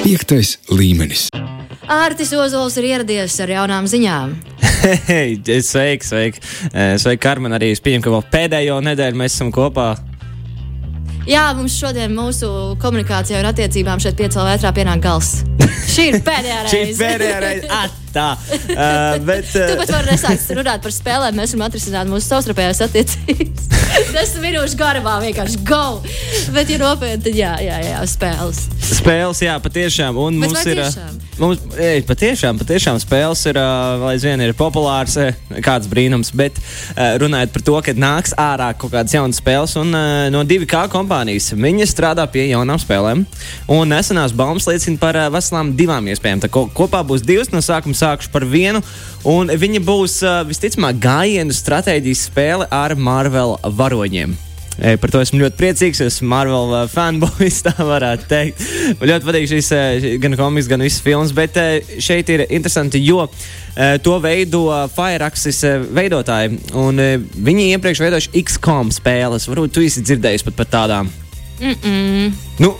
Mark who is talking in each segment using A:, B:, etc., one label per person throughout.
A: Piektais līmenis.
B: Ārtis Ozols ir ieradies ar jaunām ziņām.
C: Hei, sveiki, sveiki. Eh, Sveiki, Karmen. Arī es pieņemu, ka vēl pēdējo nedēļu mēs esam kopā.
B: Jā, mums šodien mūsu komunikācijā un attiecībām šeit piecēlā vētrā pienāk gals. Šī ir pēdējā reize.
C: Šī ir pēdējā reize. Tā. Uh, bet,
B: Tu pat vari nesākt runāt par spēlēm. Mēs varam atrisināt mūsu savstarpējās attiecības. Desmit minūšu garumā vienkārši go. Bet, ja nopietni, tad jā, jā, jā spēles.
C: Spēles, jā, patiešām. Un
B: Bet
C: mums ir. ā,
B: tiešām?
C: Mums, ej, patiešām, patiešām spēles ir, ā, vēl aizvien ir populārs, kāds brīnums. Bet runājot par to, ka nāks ārā kaut kādas jaunas spēles, un no 2K kompānijas viņi strādā pie jaunām spēlēm. Un nesenās baumas liecina par veselām divām iespējām. Tā ko, kopā būs divas, no sākuma sākuši par vienu. Un viņa būs ā, visticamāk gājienu stratēģijas spēle ar Marvel varoņiem. E, Par to esmu ļoti priecīgs. Es esmu Marvel uh, fanboys, tā varētu teikt. Man ļoti patīk šis uh, gan komiks, gan visas filmas. Bet šeit ir interesanti, jo to veido Fireaxis veidotāji. Un, viņi iepriekš veidojuši XCOM spēles. Varbūt tu esi dzirdējis pat par tādām.
B: Mm -mm.
C: Nu,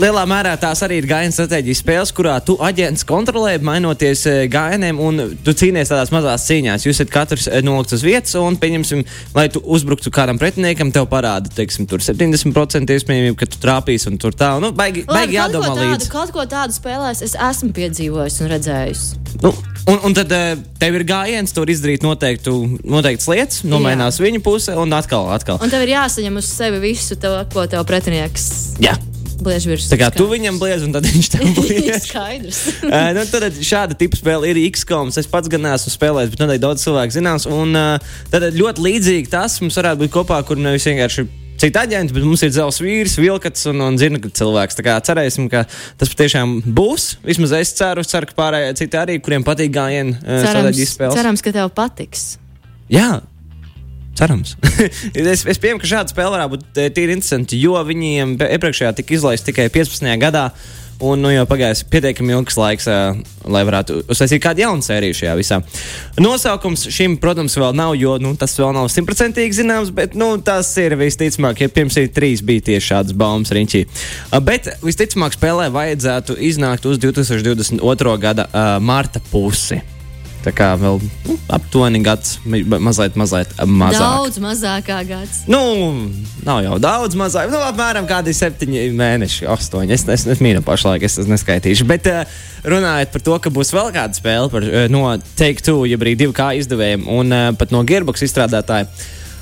C: lielā mērā tās arī ir gājienu stratēģijas spēles, kurā tu aģents kontrolē, mainoties e, gājieniem, un tu cīnies tādās mazās cīņās. Jūs esat katrs e, nolikts uz vietas, un, pieņemsim, lai tu uzbruktu kādam pretiniekam, tev parāda, teiksim, tur 70% iespējamība, ka tu trāpīsi, un tur tā, nu, baigi, baigi
B: Labi, kaut ko
C: jādomā
B: tādu-
C: līdzi.
B: Kaut ko tādu spēlēs es esmu piedzīvojis un redzējis.
C: Nu, un, un tad e, tev ir gājiens, tur izdarīt noteiktu, noteiktas lietas, nomainās viņa puse, un atkal, atkal.
B: Un tev ir jāsaņem uz sevi visu, to, ko tev pretinieks
C: Jā.
B: bliež virsū.
C: Tā kā tu viņam bliez, un tad viņš tev bliez.
B: Skaidrs.
C: uh, nu, tad šāda tipa spēle ir XCOM. Es pats gan neesmu spēlējis, bet noteikti daudz cilvēku zinās. Un uh, tad ļoti līdzīgi tas mums varētu būt kopā, kur nevis vienkārši. Cita aģenta, bet mums ir zelta vīrs, vilkats un, un zina, ka cilvēks. Tā kā cerēsim, ka tas patiešām būs. Vismaz es ceru, ceru ka pārējie citi arī, kuriem patīk gājienu stratēģijas spēles.
B: cerams, ka tev patiks.
C: Jā, cerams. es, es pieņemu, ka šāda spēle varētu būt eh, tīri interesanta, jo viņiem iepriekšējā tika izlaista tikai 15. gadā. Un nu, jau pagājis pietiekami ilgs laiks, uh, lai varētu uztaisīt kādu jaunu sēriju šajā visā. Nosaukums šim, protams, vēl nav, jo nu, tas vēl nav simtprocentīgi zināms, bet nu, tas ir visticamāk, ja pirms ir trīs bija tieši šādas baumas riņķī. Uh, bet visticamāk, spēlē vajadzētu iznākt uz 2022. gada uh, marta pusi. Tā kā vēl nu, aptuveni gads, ma- mazliet, mazliet mazāk.
B: Daudz mazākā gads.
C: Nu, nav jau daudz mazāk. Nu, apmēram kādi septiņi mēneši, astoņi. Es, es, es mīlu pašlaik, es tas neskaitīšu. Bet uh, runājot par to, ka būs vēl kāda spēle par, uh, no Take Two, jeb arī divu kā izdevējiem un uh, pat no Gearbox izstrādātāja.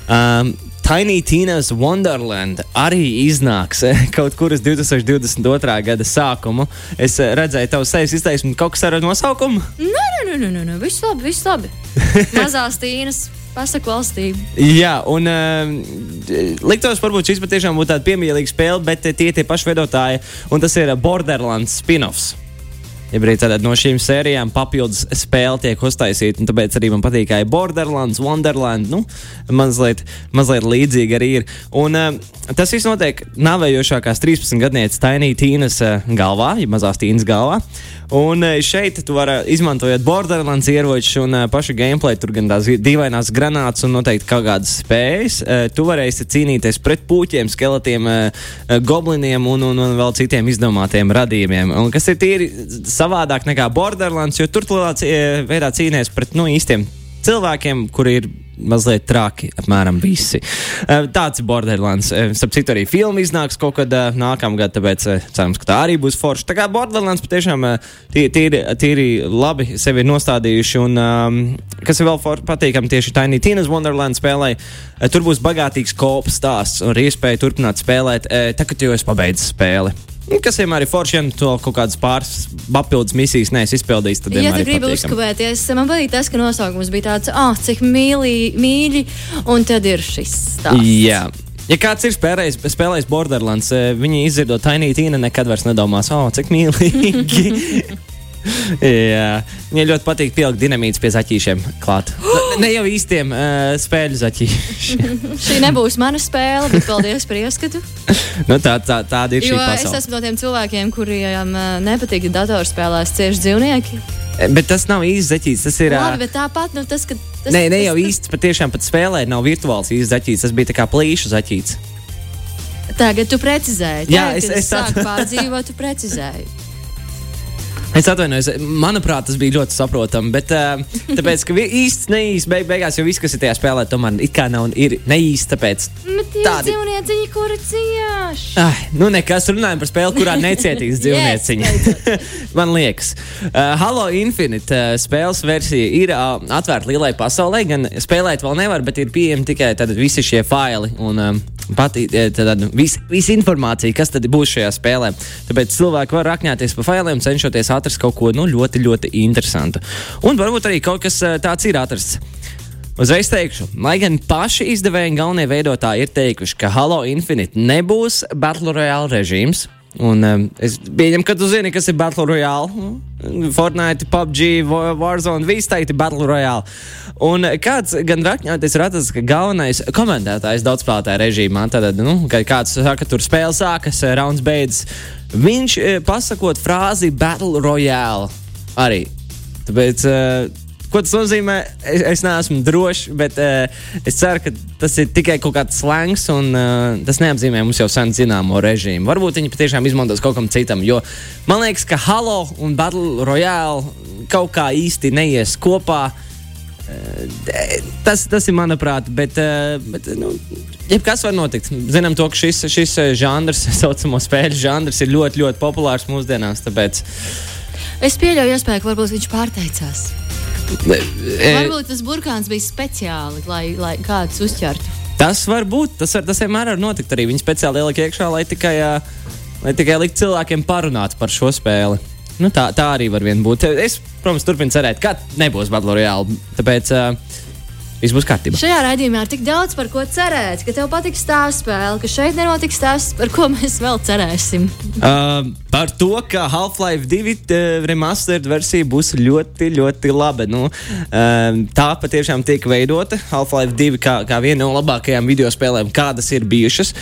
C: Um, Tiny Tina's Wonderland arī iznāks eh, kaut kur uz 2022. gada sākumu. Es eh, redzēju, tavu sejas izteiksmi kaut kas ar nosaukumu.
B: Nē, nē, nē, nē, nē. viss labi, viss labi. Mazās tīnas, pasaku valstīm.
C: Jā, un uh, liktos, varbūt šis patiešām būtu tāda piemīlīga spēle, bet tie ir tie paši veidotāji, un tas ir Borderlands spin-offs. Ja brīdī tātad no šīm sērijām papildus spēle tiek uztaisīta, un tāpēc arī man patīk, Borderlands, Wonderland. Nu, mazliet, mazliet līdzīgi arī ir. Un uh, tas viss notiek navējošākās 13 gadnieces Tiny Tīnas uh, galvā, ja mazās Tīnas galvā. Un uh, šeit tu vari izmantojot Borderlands ieročus un uh, pašu gameplay, tur gan tās dīvainās granātas un noteikti kaut kādas spējas. Uh, tu varēsi cīnīties pret puķiem, skeletiem, gobliniem un, un, un vēl citiem izdomātiem radījumiem. Un kas ir tīri savādāk nekā Borderlands, jo tur tu veidā cīnies pret nu, īstiem cilvēkiem, kuri ir mazliet traki, apmēram visi. Tāds ir Borderlands. Starp citu, arī filma iznāks kaut kad nākamgad, tāpēc cerams, ka tā arī būs forša. Tā kā Borderlands patiešām tī- tīri, tīri labi sevi ir nostādījuši, un um, kas ir vēl for- patīkami tieši Tiny Tina's Wonderland spēlē, tur būs bagātīgs kops stāsts un arī iespēja turpināt spēlēt, kad jau es pabeidzu spēli. Nu, Kas vienmēr ir forši, ja nu to kaut kādas pāris papildus misijas neesi izpildījis. Tad
B: Ja tu gribi uzkavēties, man patīk tas, ka nosaukums bija tāds, ah, cik mīļi, mīļi, un tad ir šis stāsts.
C: Jā. Ja kāds ir spēlējis, spēlējis Borderlands, eh, viņi izdzirdot Tiny Tīnu, nekad vairs nedomās, oh, cik mīlīgi. Jā, viņai ļoti patīk pielikt dinamītus pie zaķīšiem klāt. Ne- jau īstiem uh, spēļu zaķīšiem.
B: Šī nebūs mana spēle, bet paldies par ieskatu.
C: nu, tā, tā, tāda ir šī
B: Jo es
C: pasaule.
B: esmu no tiem cilvēkiem, kuriem uh, nepatīk datorspēlēs cieši dzīvnieki.
C: Eh, Bet tas nav īsts zaķīts. Tas ir.
B: Labi, bet tāpat, nu, tas, ka. Tas,
C: Nē, ne jau
B: tas-
C: īsts, patiešām pat spēlē nav virtuāls īsts zaķīts. Tas bija tā kā plīšu zaķīts.
B: Tagad tu precizēji.
C: Jā,
B: Tagad,
C: es- es tā-
B: sāku pārdzīvot, tu precizēji.
C: Es atvainojos, manuprāt, tas bija ļoti saprotami. Bet, uh, tāpēc, ka īsti neīsti beig, beigās jau viss, kas ir tajā spēlē, tomēr it kā nav ir neīsti. Tāpēc
B: tie
C: tādi-
B: dzīvnieciņi, kuri cieši.
C: Ai, nu, nekas runājam par spēli, kurā necietīs dzīvnieciņi. Man liekas, uh, Halo Infinite uh, spēles versija ir uh, atvērta lielai pasaulē. Gan spēlēt vēl nevar, bet ir pieejami tikai tad, visi šie faili un um, pati eh, tad, visa vis informācija, kas tad būs šajā spēlē. Tāpēc cilvēki var rakņāties pa failiem, cenšoties atrast kaut ko nu, ļoti, ļoti interesantu. Un varbūt arī kaut kas uh, tāds ir atrasts. Uzreiz teikšu, lai gan paši izdevēji un galvenie veidotāji ir teikuši, ka Halo Infinite nebūs Battle Royale režīms. Un, um, es pieņemu, ka tu zini, kas ir Battle Royale. Mm, Fortnite, PUBG, Wa- Warzone, viss teikt, ir Battle Royale. Un kāds gan rakņoties ir atrasts, ka galvenais komentētājs daudzspēlētāja režīmā, tad, nu, kad kāds saka, tur spēle sākas, rauns beidzas, viņš eh, pasakot frāzi Battle Royale arī. Tāpēc, uh, ko tas nozīmē, es, es neesmu drošs, bet uh, es ceru, ka tas ir tikai kaut kāds slangs, un uh, tas neapzīmē mums jau sen zināmo režīmu. Varbūt viņi patiešām izmantos kaut kam citam, jo man liekas, ka Halo un Battle Royale kaut kā īsti neies kopā. Eh, Tas, tas ir manuprāt, bet, eh, bet nu, jebkas var notikt. Zinām, to, ka šis, šis žanrs, tā saucamo spēļu žanrs, ir ļoti, ļoti populārs mūsdienās. Tāpēc,
B: Es pieļauju, iespēju, ka varbūt viņš pārteicās.
C: e,
B: Varbūt tas burkāns bija speciāli, lai, lai kāds uzķertu.
C: Tas var būt. Tas, var, tas vienmēr var notikt. Arī viņi speciāli ielika iekšā, lai tikai, lai tikai likt cilvēkiem parunāt par šo spēli. Nu, tā, tā arī var vien būt. Es, protams, turpinu cerēt, ka nebūs Battle Royale. Tāpēc uh, viss būs kārtībā.
B: Šajā raidījumā ir tik daudz par ko cerēt, ka tev patiks tā spēle, ka šeit nenotiks tas, par ko mēs vēl cerēsim.
C: Uh, par to, ka Half-Life 2 uh, remastered versija būs ļoti, ļoti laba. Nu, uh, tā patiešām tiek veidota. Half-Life 2 kā, kā viena no labākajām video spēlēm, kādas ir bijušas.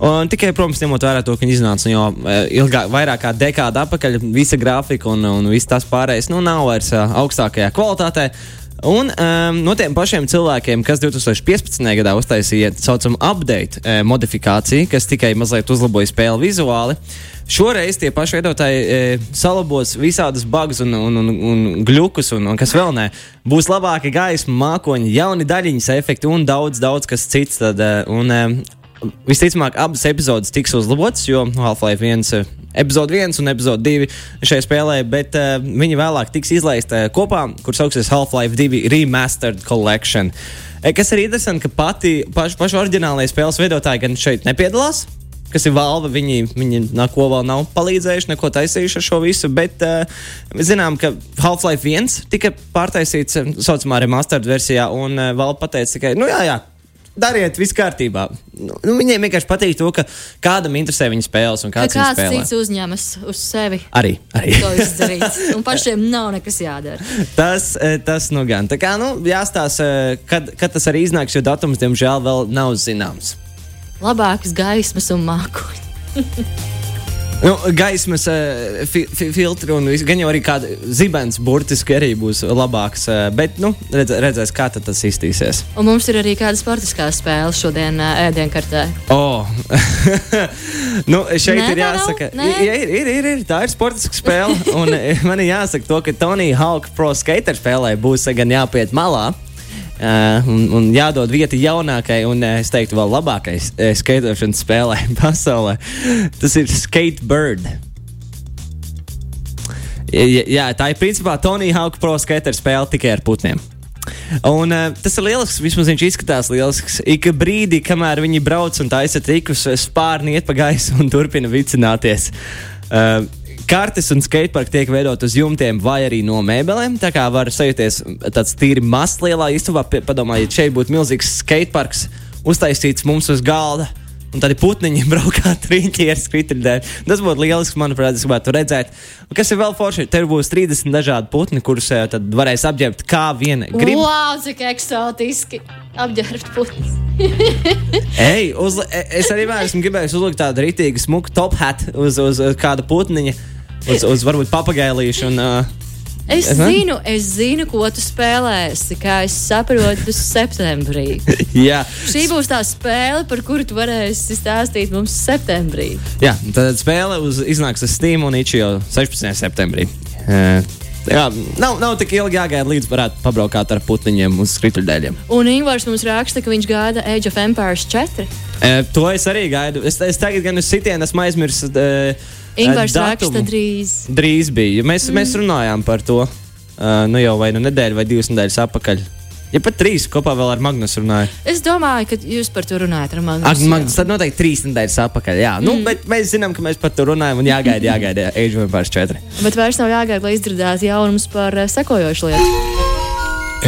C: Un tikai, protams, ņemot vērā to, ka viņi iznāca jau ilgāk, vairāk kā dekādu atpakaļ, visa grafika un, un viss tas pārējais nu, nav vairs augstākajā kvalitātē. Un um, no tiem pašiem cilvēkiem, kas 2015. gadā uztaisīja tā saucamu update e, modifikāciju, kas tikai mazliet uzlaboja spēli vizuāli, šoreiz tie paši veidotāji e, salabos visādus bugus un, un, un, un glukus, un, un kas vēl ne. Būs labāki gaisma, mākoņi, jauni daļiņas efekti un daudz, daudz kas cits. Tad, e, un, e, Visticamāk, abas epizodes tiks uzlabotas, jo Half-Life 1, eh, epizode 1 un epizode 2 šajā spēlē, bet uh, viņi vēlāk tiks izlaista kopā, kur sauksies Half-Life 2 Remastered Collection. Eh, Kas ir interesanti, ka pati paši, paši oriģinālajie spēles veidotāji gan šeit nepiedalās. Kas ir valve, viņi, viņi neko vēl nav palīdzējuši, neko taisījuši ar šo visu. Bet uh, zinām, ka Half-Life 1 tika pārtaisīts tā saucamā remastered versijā, un uh, valve pateica tikai, nu jā, jā, dariet, viss kārtībā. Nu, nu, viņiem vienkārši patīk to, ka kādam interesē viņa spēles un kāds
B: kāds cits uzņemas uz sevi
C: Arī, arī.
B: to izdarīt. Un pašiem nav nekas jādara.
C: tas, eh, tas nu gan. Tā kā nu, jāstāsta, eh, kad, kad tas arī iznāks, jo datums, diemžēl, vēl nav zināms.
B: Labākas gaismas un mākoņi.
C: Nu, gaismas uh, fi, fi, filtri un viss, gan jau arī kāda zibens burtiski arī būs labāks. Uh, bet, nu, redz, redzēs, kā tas iztīsies.
B: Un mums ir arī kāda sportiskā spēle šodien ā, ēdienkartē.
C: Oh. nu, šeit
B: Nē,
C: ir jāsaka?
B: Nē?
C: ja, ir, ir, ir, ir, tā ir sportiska spēle. un man ir jāsaka, to, ka Tonija Hawk Pro Skater spēlē būs gan jāpiet malā. Uh, un, un jādod vieta jaunākajai, un uh, es teiktu, vēl labākajai uh, skatošanas spēlē pasaulē. Tas ir Skatebird. Jā, tā ir principā Tonija Hauka Pro skater spēle tikai ar putniem. Un, uh, tas ir lielisks, vismaz viņš izskatās lielisks. Ik brīdī, kamēr viņi brauc un taisa trikus, spārni iet pa gaisu un turpina vicināties. Uh, Kartes un skateparki tiek veidot uz jumtiem vai arī no mēbelēm. Tā kā var sajusties tāds tīri mazs lielā istabā. Padomājiet, šeit būtu milzīgs skateparks uztaisīts mums uz galda. Un tad ir putniņi braukā trīņķi ar skritridēm. Tas būtu lielisks, manuprāt, es gribētu redzēt. Un kas ir vēl forši? Tev būs 30 dažādi putni, kurus eh, tad varēs apģērbt kā vien grib.
B: Wow, cik eksotiski! Apģērbt putns.
C: Ej, uzli, e- es arī esmu gribējis uzlikt tādu rītīgu, smuku top hat uz, uz, uz kāda putniņa, uz, uz varbūt papagailīšu. Un, uh,
B: Es
C: Es
B: zinu, es zinu, ko tu spēlēsi. Kā es saprotu, septembrī.
C: jā,
B: Šī būs tā spēle, par kuru tu varēsi stāstīt mums septembrī.
C: jā, tad spēle uz, iznāks uz Steam un jau 16. septembrī. Uh, jā, nav, nav tik ilgi jāgaida, līdz varētu pabraukāt ar putniņiem uz skrituļdēļiem.
B: Un Ingūns mums raksta, ka viņš gaida Age of Empires 4.
C: Uh, to es arī gaidu. Es, es tagad gan uz sitienu esmu aizmirsis. Uh,
B: Ingūns raksta drīz.
C: Drīz bija. Mēs, mm. mēs runājām par to uh, nu jau vai nu nedēļu vai divas nedēļas atpakaļ. Ja pat trīs kopā vēl ar Magnus runāju.
B: Es domāju, ka jūs par to runājat ar Magnus.
C: Ak, Magnus tad noteikti trīs nedēļas atpakaļ. Jā, nu, mm. bet mēs zinām, ka mēs par to runājam un jāgaida, jāgaida Age of Empires 4.
B: Bet vairs nav jāgaida, lai izdzirdētu jaunumus par uh, sekojošu lietu.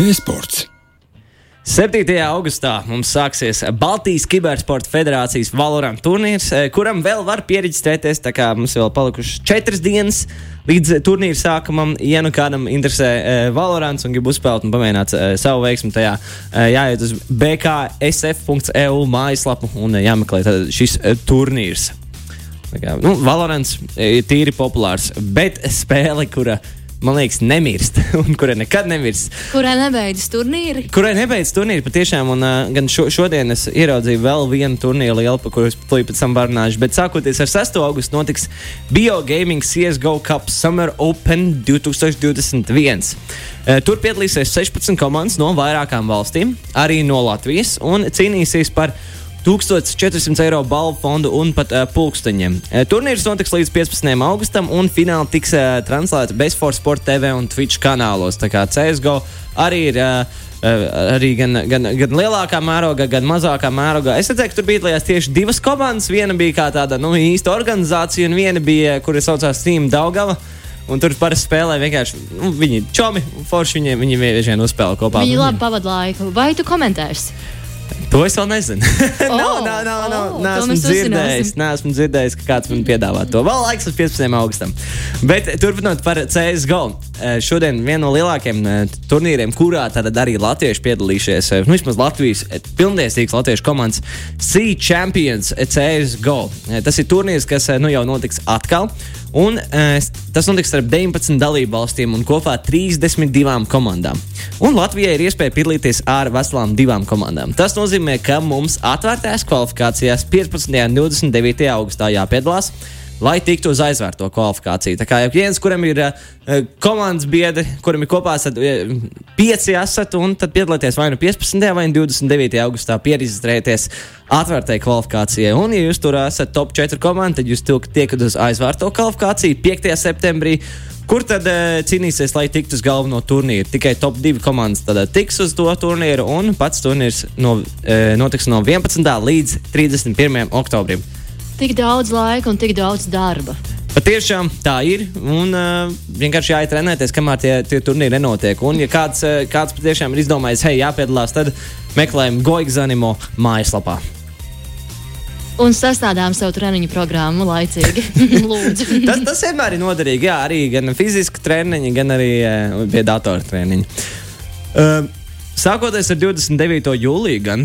A: E-sports.
C: 7. augustā mums sāksies Baltijas Kibersporta Federācijas Valorant turnīrs, eh, kuram vēl var pieregistrēties. Tā kā mums vēl palikušas četras dienas līdz turnīra sākumam. Ja nu kādam interesē uh, Valorants un grib uzspēlēt un pamēģināt uh, savu veiksmu tajā, jāiet uz bksf.eu mājaslapu un jāmeklē šis turnīrs. Tā kā, nu, Valorants ir tīri populārs, bet spēle, kura man liekas, nemirst, un kurai nekad nemirst.
B: Kurai nebeidzas turnīri?
C: Kurai nebeidzas turnīri patiešām, un uh, gan šo, šodien es ieraudzīju vēl vienu turnīru lielu, par kuru es tūlīt pēc tam barnāšu. Bet sākoties ar 6. augustu notiks BioGaming CSGO Cup Summer Open 2021. Uh, tur piedalīsies 16 komandas no vairākām valstīm, arī no Latvijas, un cīnīsies par 1400 eiro balvu fondu un pat uh, pulksteņiem. Uh, turnīrs notiks līdz 15. augustam, un fināli tiks uh, translēts Bezforce Sport TV un Twitch kanālos. Tā kā CSGO arī ir. Uh, arī gan, gan, gan lielākā mērogā, gan mazākā mērogā. Es redzēju, ka tur bija tieši divas komandas. Viena bija kā tāda nu, īsta organizācija, un viena bija, kuras saucās Steam Daugava. Un tur parasti spēlē vienkārši nu, viņi čomi, forši viņiem, viņi vienkārši uzspēlē kopā.
B: Viņi labi pavadīja laiku. Vai tu komentēsi?
C: To es vēl nezinu. Oh, nav, nav, nav, nav,
B: oh,
C: nesmu dzirdējis, nesmu dzirdējis, ka kāds man piedāvā to. Vēl laiks līdz 15. augustam. Bet turpinot par CSGO. Eh, šodien viena no lielākajiem eh, turnīriem, kurā arī latvieši piedalījušies, eh, nu, vismaz Latvijas pilntiesīgas latviešu komandas Sea Champions CSGO. Tas ir turnīrs, kas nu, jau notiks atkal. Un, tas notiks starp 19 dalību valstīm un kopā 32 komandām. Un Latvijai ir iespēja piedalīties ar veselām divām komandām. Tas nozīmē, ka mums atvērtajās kvalifikācijās 15. un 29. augustā jāpiedalās lai tiktu uz aizvērto kvalifikāciju. Tā kā jau viens, kuram ir uh, komandas biedri, kuram ir kopā esat, uh, pieci esat, un tad piedalieties vai nu 15. vai 29. augustā pierakstieties atvērtai kvalifikācijai. Un, ja jūs tur esat top 4 komanda, tad jūs tiekat uz aizvērto kvalifikāciju 5. septembrī. Kur tad uh, cīnīsies, lai tiktu uz galveno turnīru? Tikai top 2 komandas tad, uh, tiks uz to turnīru, un pats turnīrs no, uh, notiks no 11. līdz 31. oktobrim
B: tik daudz laika un tik daudz darba.
C: Patiešām tā ir. Un uh, vienkārši jāiet trenēties, kamēr tie, tie turnīri nenotiek. Un, ja kāds, uh, kāds patiešām ir izdomājis, hei, jāpiedalās, tad meklējam Goigzanimo mājaslapā.
B: Un sastādām savu treniņu programmu laicīgi.
C: tas, tas vienmēr ir noderīgi. Jā, arī gan fiziski treniņi, gan arī uh, pie datora treniņi. Uh, Sākoties ar 29. jūliju, gan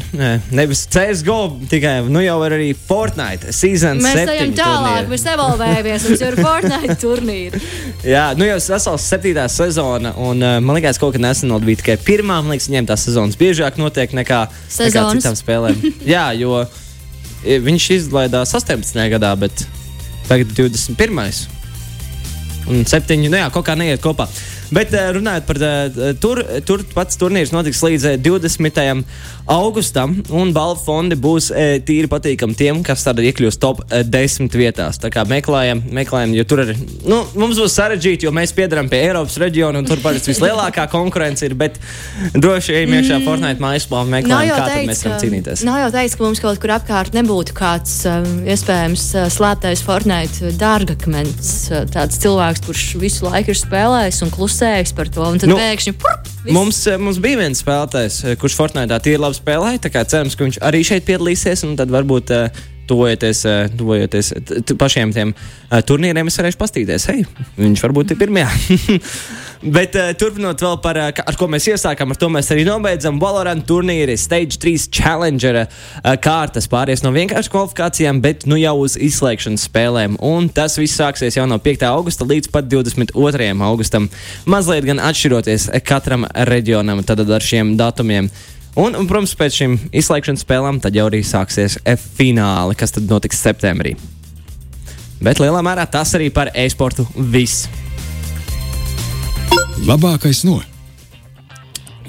C: nevis CSGO, tikai nu jau ir arī Fortnite season.
B: Mēs ejam tālāk, mēs evolvējamies, mums jau ir Fortnite turnīri.
C: Jā, nu jau vesels septītā sezona, un man liekas, kaut kad nesen bija tikai pirmā. Man liekas, viņiem tās sezonas biežāk notiek nekā, nekā citām spēlēm. Jā, jo viņš izlaidās 18. gadā, bet tagad 21. un 7. Nu jā, kaut kā neiet kopā. Bet eh, runājot par eh, tur, tur pats turnīrs notiks līdz 20. Eh, augustam, un balvu fondi būs tīri patīkami tiem, kas tad iekļūs top 10 vietās. Tā kā meklējam, meklējam jo tur ir, nu, mums būs sarežģīti, jo mēs piedaram pie Eiropas reģiona, un tur parasti vislielākā konkurence ir, bet droši ejam iekšā mm. Fortnite mājaslapā un meklējam, kā teic, mēs varam cīnīties.
B: Nav jau teiks, ka mums kaut kur apkārt nebūtu kāds iespējams slēptais Fortnite dārgakmens, tāds cilvēks, kurš visu laiku ir spēlējis un klusējis klusējis par to. Un tad nu, pēkšņi. Purp,
C: mums, eh, mums bija viens spēlētājs, eh, kurš Fortnite tīri labi spēlēja. Cerams, ka viņš arī šeit piedalīsies. Tad varbūt uh, tuvojoties, tuvojoties pašiem tiem uh, turnīriem, es varēšu pastīties. Hei, viņš varbūt ir pirmajā. Bet uh, turpinot vēl par, uh, ar ko mēs iesākām, ar to mēs arī nobeidzam. Valorant turnīri, Stage 3 Challenger uh, kārtas pāries no vienkāršām kvalifikācijām, bet nu jau uz izslēgšanas spēlēm. Un tas viss sāksies jau no 5. augusta līdz pat 22. augustam. Mazliet gan atšķiroties katram reģionam ar šiem datumiem. Un, un, protams, pēc šīm izslēgšanas spēlēm tad jau arī sāksies fināli, kas tad notiks septembrī. Bet lielā mērā tas arī par e-sportu viss.
A: Labākais no.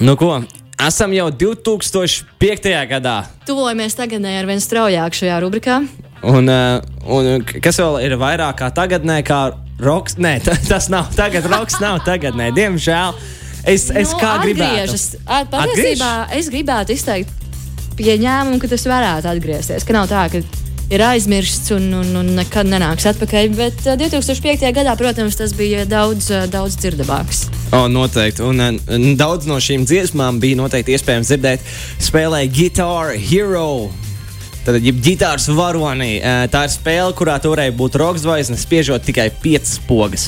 C: Nu, ko? Esam jau 2005. gadā.
B: Tuvojamies tagadnē ar vien straujāk šajā rubrikā.
C: Un, uh, un kas vēl ir vairāk kā tagadnē, kā roks? Nē, ta- tas nav. Tagad roks nav tagadnē, diemžēl. Es, es
B: Nu,
C: kā
B: atgriežas.
C: gribētu.
B: Ā, Patiesībā es gribētu izteikt pieņēmumu, ka tas varētu atgriezties. Ka nav tā, ka ir aizmirsts un, un, un nekad nenāks atpakaļ. Bet ā, 2005. gadā, protams, tas bija daudz, daudz dzirdamāks.
C: O, noteikti. Un, un daudz no šīm dziesmām bija noteikti iespējams dzirdēt. Spēlēja Guitar Hero. Tad, ja ģitārs varonī, tā ir spēle, kurā toreiz būtu rokas zvaigznes, spiežot tikai piecas pogas.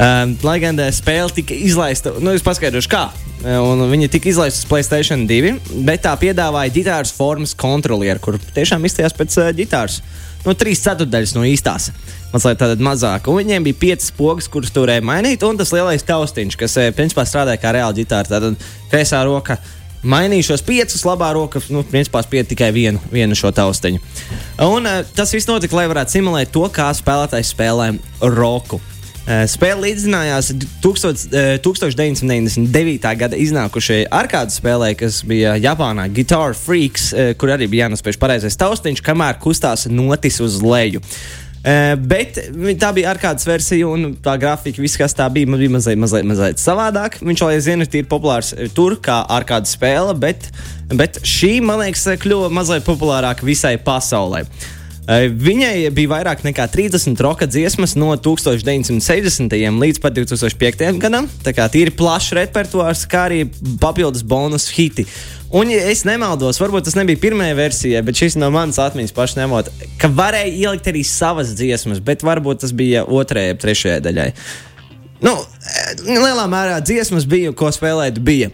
C: Um, lai gan tā spēle tika izlaista, nu, es paskaidrošu, kā. Eh, Un viņa tika izlaista uz Playstation 2, bet tā piedāvāja ģitāras formas kontrolieru, kur tiešām izstājās pēc uh, ģitāras. No trīs ceturdaļas no īstās. Mazliet tāda mazāka. Un viņiem bija piecas pogas, kuras turēja mainīt, un tas lielais taustiņš, kas eh, principā strādāja kā reāla ģitāra. Tad kreisā roka mainīja šos piecus, labā roka nu, principā spieda tikai vienu, vienu šo taustiņu. Un uh, tas viss notika, lai varētu simulēt to, kā spēlētājs spēlē roku. Eh, Spēle līdzinājās 1000, eh, 1999. gada iznākušajai arkādu spēlē, kas bija Japānā Guitar Freaks, eh, kur arī bija jānospiež pareizais taustiņš, kamēr kustās notis uz leju. Uh, bet tā bija ārkārtas versija, un tā grafika, viss, kas tā bija, bija mazliet, mazliet, mazliet savādāk. Viņš vēl aizvien ir tīri populārs tur, kā ārkārtas spēle, bet, bet šī, man liekas, kļuva mazliet populārāka visai pasaulē. Eh, Viņai bija vairāk nekā 30 roka dziesmas no 1960. līdz pat 2005. gadam. Tā kā tīri plašs repertuārs, kā arī papildus bonus hiti. Un, ja es nemaldos, varbūt tas nebija pirmajā versijā, bet šis no manas atmiņas pašai ņemot, ka varēja ielikt arī savas dziesmas, bet varbūt tas bija otrajai, trešajai daļai. Nu, lielā mērā dziesmas bija, ko spēlēt bija.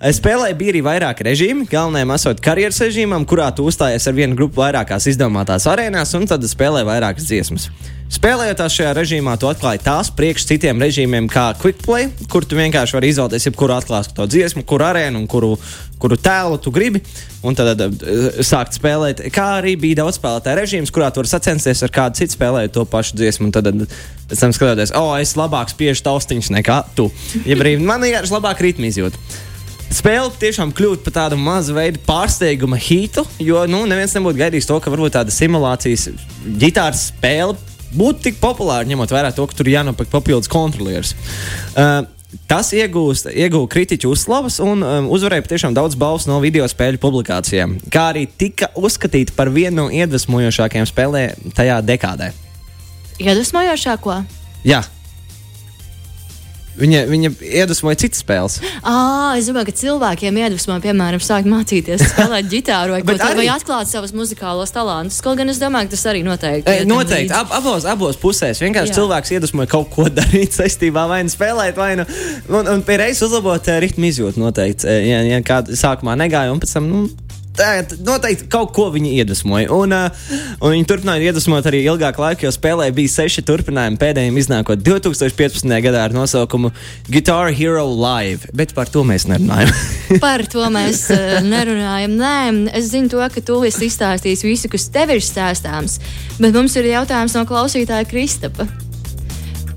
C: Eh, Spēlē bija arī vairāki režīmi. Galvenajam esot karjeras režīmam, kurā tu uzstājies ar vienu grupu vairākās izdomātās arēnās, un tad spēlē vairākas dziesmas. Spēlējot tās šajā režīmā, tu atklāji tās priekš citiem režīmiem, kā Quick Play, kur tu vienkārši vari izvēlēties, jebkuru atklāstu dziesmu, kuru arēnu un kuru, kuru tēlu tu gribi, un tad uh, sākt spēlēt. Kā arī bija daudz spēlētāju režīms, kurā tu vari sacensties ar kādu citu spēlēju to pašu dziesmu, un tad uh, pēc tam skatoties, o, oh, es labāk spiežu taustiņus nekā tu. Ja arī man vienkārši labāk ritmu izjūt. Spēle tiešām kļūst par tādu mazu veidu pārsteiguma hitu, jo nu, neviens nebūtu gaidījis to, ka varbūt tāda simulācijas ģitāras spēle būtu tik populāra, ņemot vērā to, ka tur jānopērk papildus kontrolieris. Uh, Tas iegūst, iegūst kritiķu uzslavas un um, uzvarēja patiešām daudz balvu no video spēļu publikācijām, kā arī tika uzskatīta par vienu no iedvesmojošākajām spēlēm tajā dekādē.
B: Iedvesmojošāko?
C: Jā. Viņa, viņa iedvesmoja citas spēles.
B: À, es domāju, ka cilvēkiem iedvesmo, piemēram, sākt mācīties spēlēt ģitāru vai,
C: arī-
B: vai atklāt savus muzikālos talantus. Kaut gan es domāju, ka tas arī noteikti. Tam
C: noteikti, ab, abos, abos pusēs. Vienkārši
B: Jā.
C: Cilvēks iedvesmoja kaut ko darīt saistībā, vai nu spēlēt, vai nu. Un, un pie reizes uzlabot ritmu izjūtu noteikti. Ja, ja kāda sākumā negāja, un pēc tam. Nu, noteikti kaut ko viņi iedvesmoja. Un, uh, un viņi turpināja iedvesmot arī ilgāku laiku, jo spēlē bija seši turpinājumi. Pēdējiem iznākot 2015. gadā ar nosaukumu Guitar Hero Live. Bet par to mēs nerunājam.
B: Par to mēs uh, nerunājam. Nē, es zinu, to, ka tu esi izstāstījis visu, kas tev ir stāstāms. Bet mums ir jautājums no klausītāja Kristapa.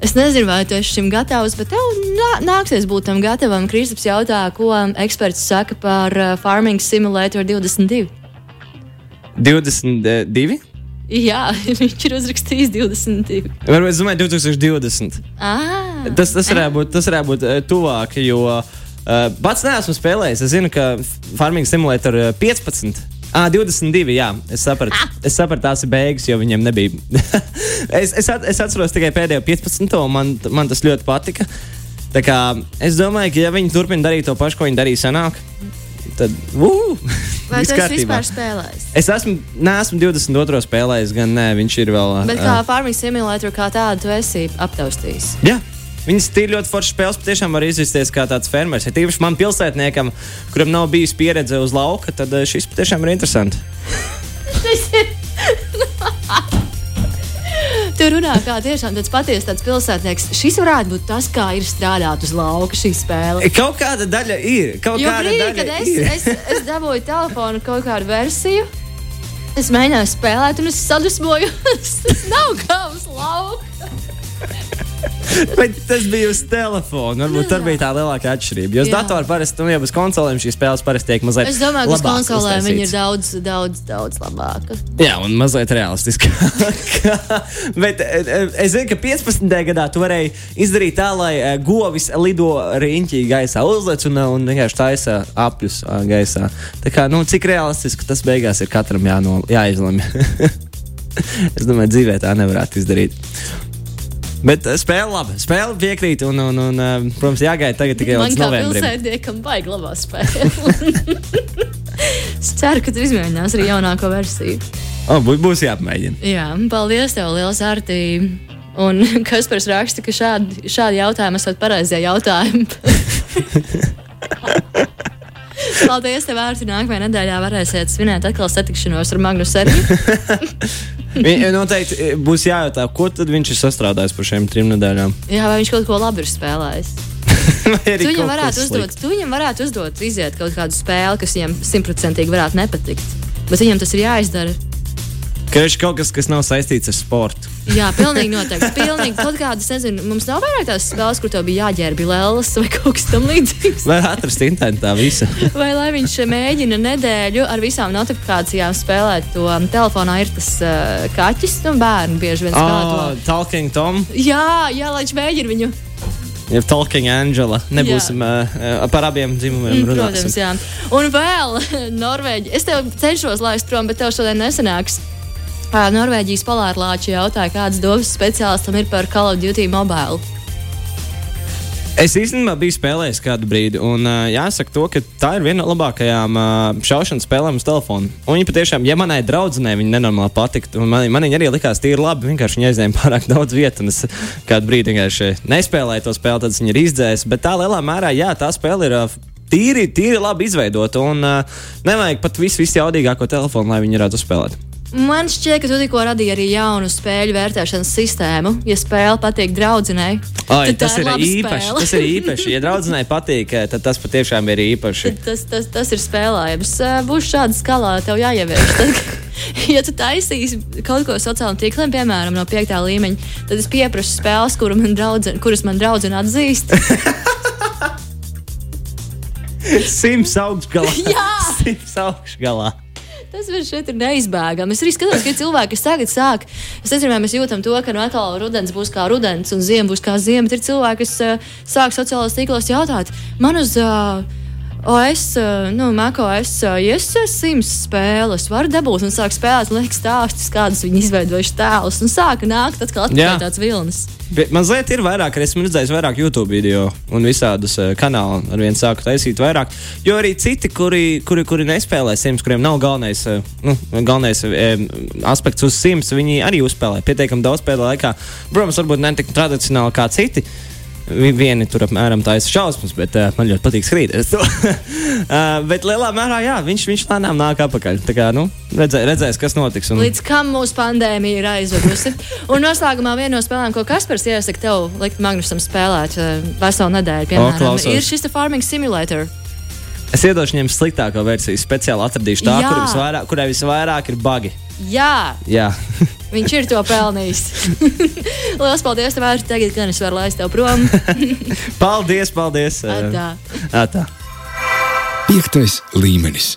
B: Es nezinu, vai tu esi šim gatavs, bet tev nā, nāksies būt tam gatavam. Kristaps jautā, ko eksperts saka par uh, Farming Simulator 22.
C: 22?
B: Jā, viņš ir uzrakstījis 22.
C: Varbūt es domāju, 2020.
B: Ah,
C: Tas, tas varētu būt, tas varētu būt uh, tuvāk, jo uh, pats neesmu spēlējis. Es zinu, ka Farming Simulator uh, 15. Ah, 22, jā, es sapratu. Es sapratu, tās ir beigas, jo viņiem nebija. es, es, at, es atceros tikai pēdējo 15. un man, man tas ļoti patika. Tā kā, es domāju, ka ja viņi turpina darīt to pašu, ko viņi darīja senāk, tad. Uh,
B: vai
C: kārtībā.
B: vispār spēlējis?
C: Es esmu, neesmu 22. spēlējis, gan nē, viņš ir vēl.
B: Bet kā Farming Simulator kā tādu tu esi aptaustījis?
C: Jā. Viņas ir ļoti foršas spēles, patiešām var izjusties kā tāds fermers. Ja tīpaši man pilsētniekam, kuram nav bijis pieredze uz lauka, tad eh, šis patiešām ir interesants.
B: Tu runā kā tiešām tāds patiesi tāds pilsētnieks. Šis varētu būt tas, kā ir strādāt uz lauka šī spēle.
C: Kaut kāda daļa ir. Kaut
B: Jo
C: kāda
B: brīdī,
C: daļa
B: kad es,
C: ir.
B: es, es dabūju telefonu kaut kādu versiju, es mēģināju spēlēt, un es sadusmoju. tas nav kā uz lauka.
C: Bet tas bija uz telefona. Varbūt tur bija tā lielākā atšķirība. Jo uz datora parasti, nu, jau uz konsolēm šīs spēles parasti tiek mazliet.
B: Es domāju, ka uz konsolēm viņi ir daudz, daudz, daudz labāka.
C: Jā, un mazliet realistiskāk. Bet e, e, es zinu, ka 15. gadā tu varēji izdarīt tā, lai e, govis lido riņķī gaisā, uzlec un, un vienkārši taisa apļus gaisā. Tā kā, nu, cik realistiski tas beigās ir katram jāno, jāizlemj. es domāju, dzīvē tā nevarētu izdarīt. Bet eh, spēle labi. Spēle piekrīt, un, un, un eh, protams, jāgaida tagad tikai
B: Man
C: līdz
B: kā
C: novembrim.
B: pilsētniekam baigi labā spēle. es ceru, ka tu izmēģinās arī jaunāko versiju.
C: O, bū- būs jāpamēģina.
B: Jā, paldies tev, liels Artī. Un Kaspars raksta, ka šādi, šādi jautājumi esat pareizie jautājumi. Paldies, tev, Arti. Nākamajā nedēļā varēsiet svinēt atkal satikšanos ar Magnusu arī.
C: Vi- Noteikti eh, būs jājautā, ko viņš ir sastrādājis par šiem trim nedēļām.
B: Jā, vai viņš kaut ko labi ir spēlējis? Tu viņam, varētu uzdot, tu viņam varētu uzdot, iziet kaut kādu spēli, kas viņam simtprocentīgi varētu nepatikt. Bet viņam tas ir jāizdara.
C: Ka viņš kaut kas, kas nav saistīts ar sportu.
B: Jā, pilnīgi noteikti. Pilnīgi kaut kādas, nezinu, mums nav vairāk tās spēles, kur tev bija jāģērbi lēlas vai kaut kas tam līdzīgs.
C: Var atrast internetā visu.
B: Vai lai viņš mēģina nedēļu ar visām notifikācijām spēlēt to um, telefonā, ir tas uh, kaķis, nu, bērni bieži vien spēlē
C: Oh,
B: to.
C: Talking Tom,
B: Jā, jā, lai viņš mēģina viņu.
C: ir Talking Angela. Nebūsim uh, par abiem dzimumiem
B: Mm, Protams,
C: runāsim.
B: jā. Un vēl Norvēģija. Es tev cenšos laist prom, bet tev šodien nesanāks. Norvēģijas polārlāči jautāja, kādas domas speciālistam ir par Call of Duty mobile.
C: Es īstenībā biju spēlējis kādu brīdi, un uh, jāsaka, to, ka tā ir viena no labākajām uh, šaušanas spēlēm uz telefona. Un viņa patiešām, ja manai draudzenei viņa nenormāli patiktu, un man, man viņa arī likās tīri labi, vienkārši viņa aizņēma pārāk daudz vietas, un es kādu brīdi vienkārši nespēlēju to spēli, tad viņa ir izdzēs. Bet tā lielā mērā, jā, tā spēle ir. Uh, Tīri, tīri labi izveidota, un uh, nevajag pat visu, visu jaudīgāko telefonu, lai viņi varētu uzspēlēt.
B: Man šķiet, ka tu tikko radīji arī jaunu spēļu vērtēšanas sistēmu. Ja spēle patīk draudzenei, tad
C: tas ir
B: laba
C: īpaši.
B: spēle.
C: Tas ir īpaši. Ja draudzenei patīk, eh, tad tas patiešām ir īpaši.
B: Tad tas, tas, tas ir spēlējams. Ā, Būs šāda skalā, tev jāievieš. Tad, ja tu taisīsi kaut ko sociālajiem tīkliem, piemēram, no 5. līmeņa, tad es pieprasu spēles, kuru man draudzen, kuras man draudzene atzīst.
C: Simts augšgalā.
B: Jā!
C: Simts augšgalā.
B: Tas man šeit ir neizbēgami. Es arī skatos, ka cilvēki, kas tagad sāk. Es nezinu, vai mēs jūtam to, ka no atkal rudens būs kā rudens un ziema būs kā ziema. Ir cilvēki, kas uh, sāk sociālajos tīklos jautāt, man uz uh, OS, uh, nu, MacOS, uh, iesas simts spēles, var dabūt un sāk spēlēt, liekas stāstus, kādus viņi izveidojuši tēlus. Un sāka nākt atkal atpakaļ tāds vilnis.
C: Bet mazliet ir vairāk, arī esmu redzējis vairāk YouTube video un visādus kanālus ar vienu sāku taisīt vairāk. Jo arī citi, kuri, kuri, kuri nespēlē simts, kuriem nav galvenais, nu, galvenais aspekts uz simts, viņi arī uzspēlē pietiekami daudz pēdējā laikā. Protams, varbūt ne tik tradicionāli kā citi. Vi- Vieni tur apmēram taisa šausmas, bet uh, man ļoti patīk skrīties. uh, bet lielā mērā, jā, viņš, viņš lēnām nāk atpakaļ. Tā kā, nu, redzē, redzēs, kas notiks. Un...
B: Līdz kam mūsu pandēmija ir aizvedusi. Un noslēgumā viena no spēlēm, ko Kaspars iesaka tev likt Magnusam spēlēt uh, veselu nedēļu, piemēram,
C: klausos.
B: ir šis Farming Simulator.
C: Es iedošu viņiem sliktāko versiju, speciāli atradīšu tā,
B: Jā.
C: kur visvairāk, kurai visvairāk ir bagi.
B: Jā,
C: Jā,
B: viņš ir to pelnījis. Lielas paldies, tev, Vērts. Tagad gan es varu laist tev prom.
C: paldies, paldies.
B: Atā.
C: Atā.
A: Piektais līmenis.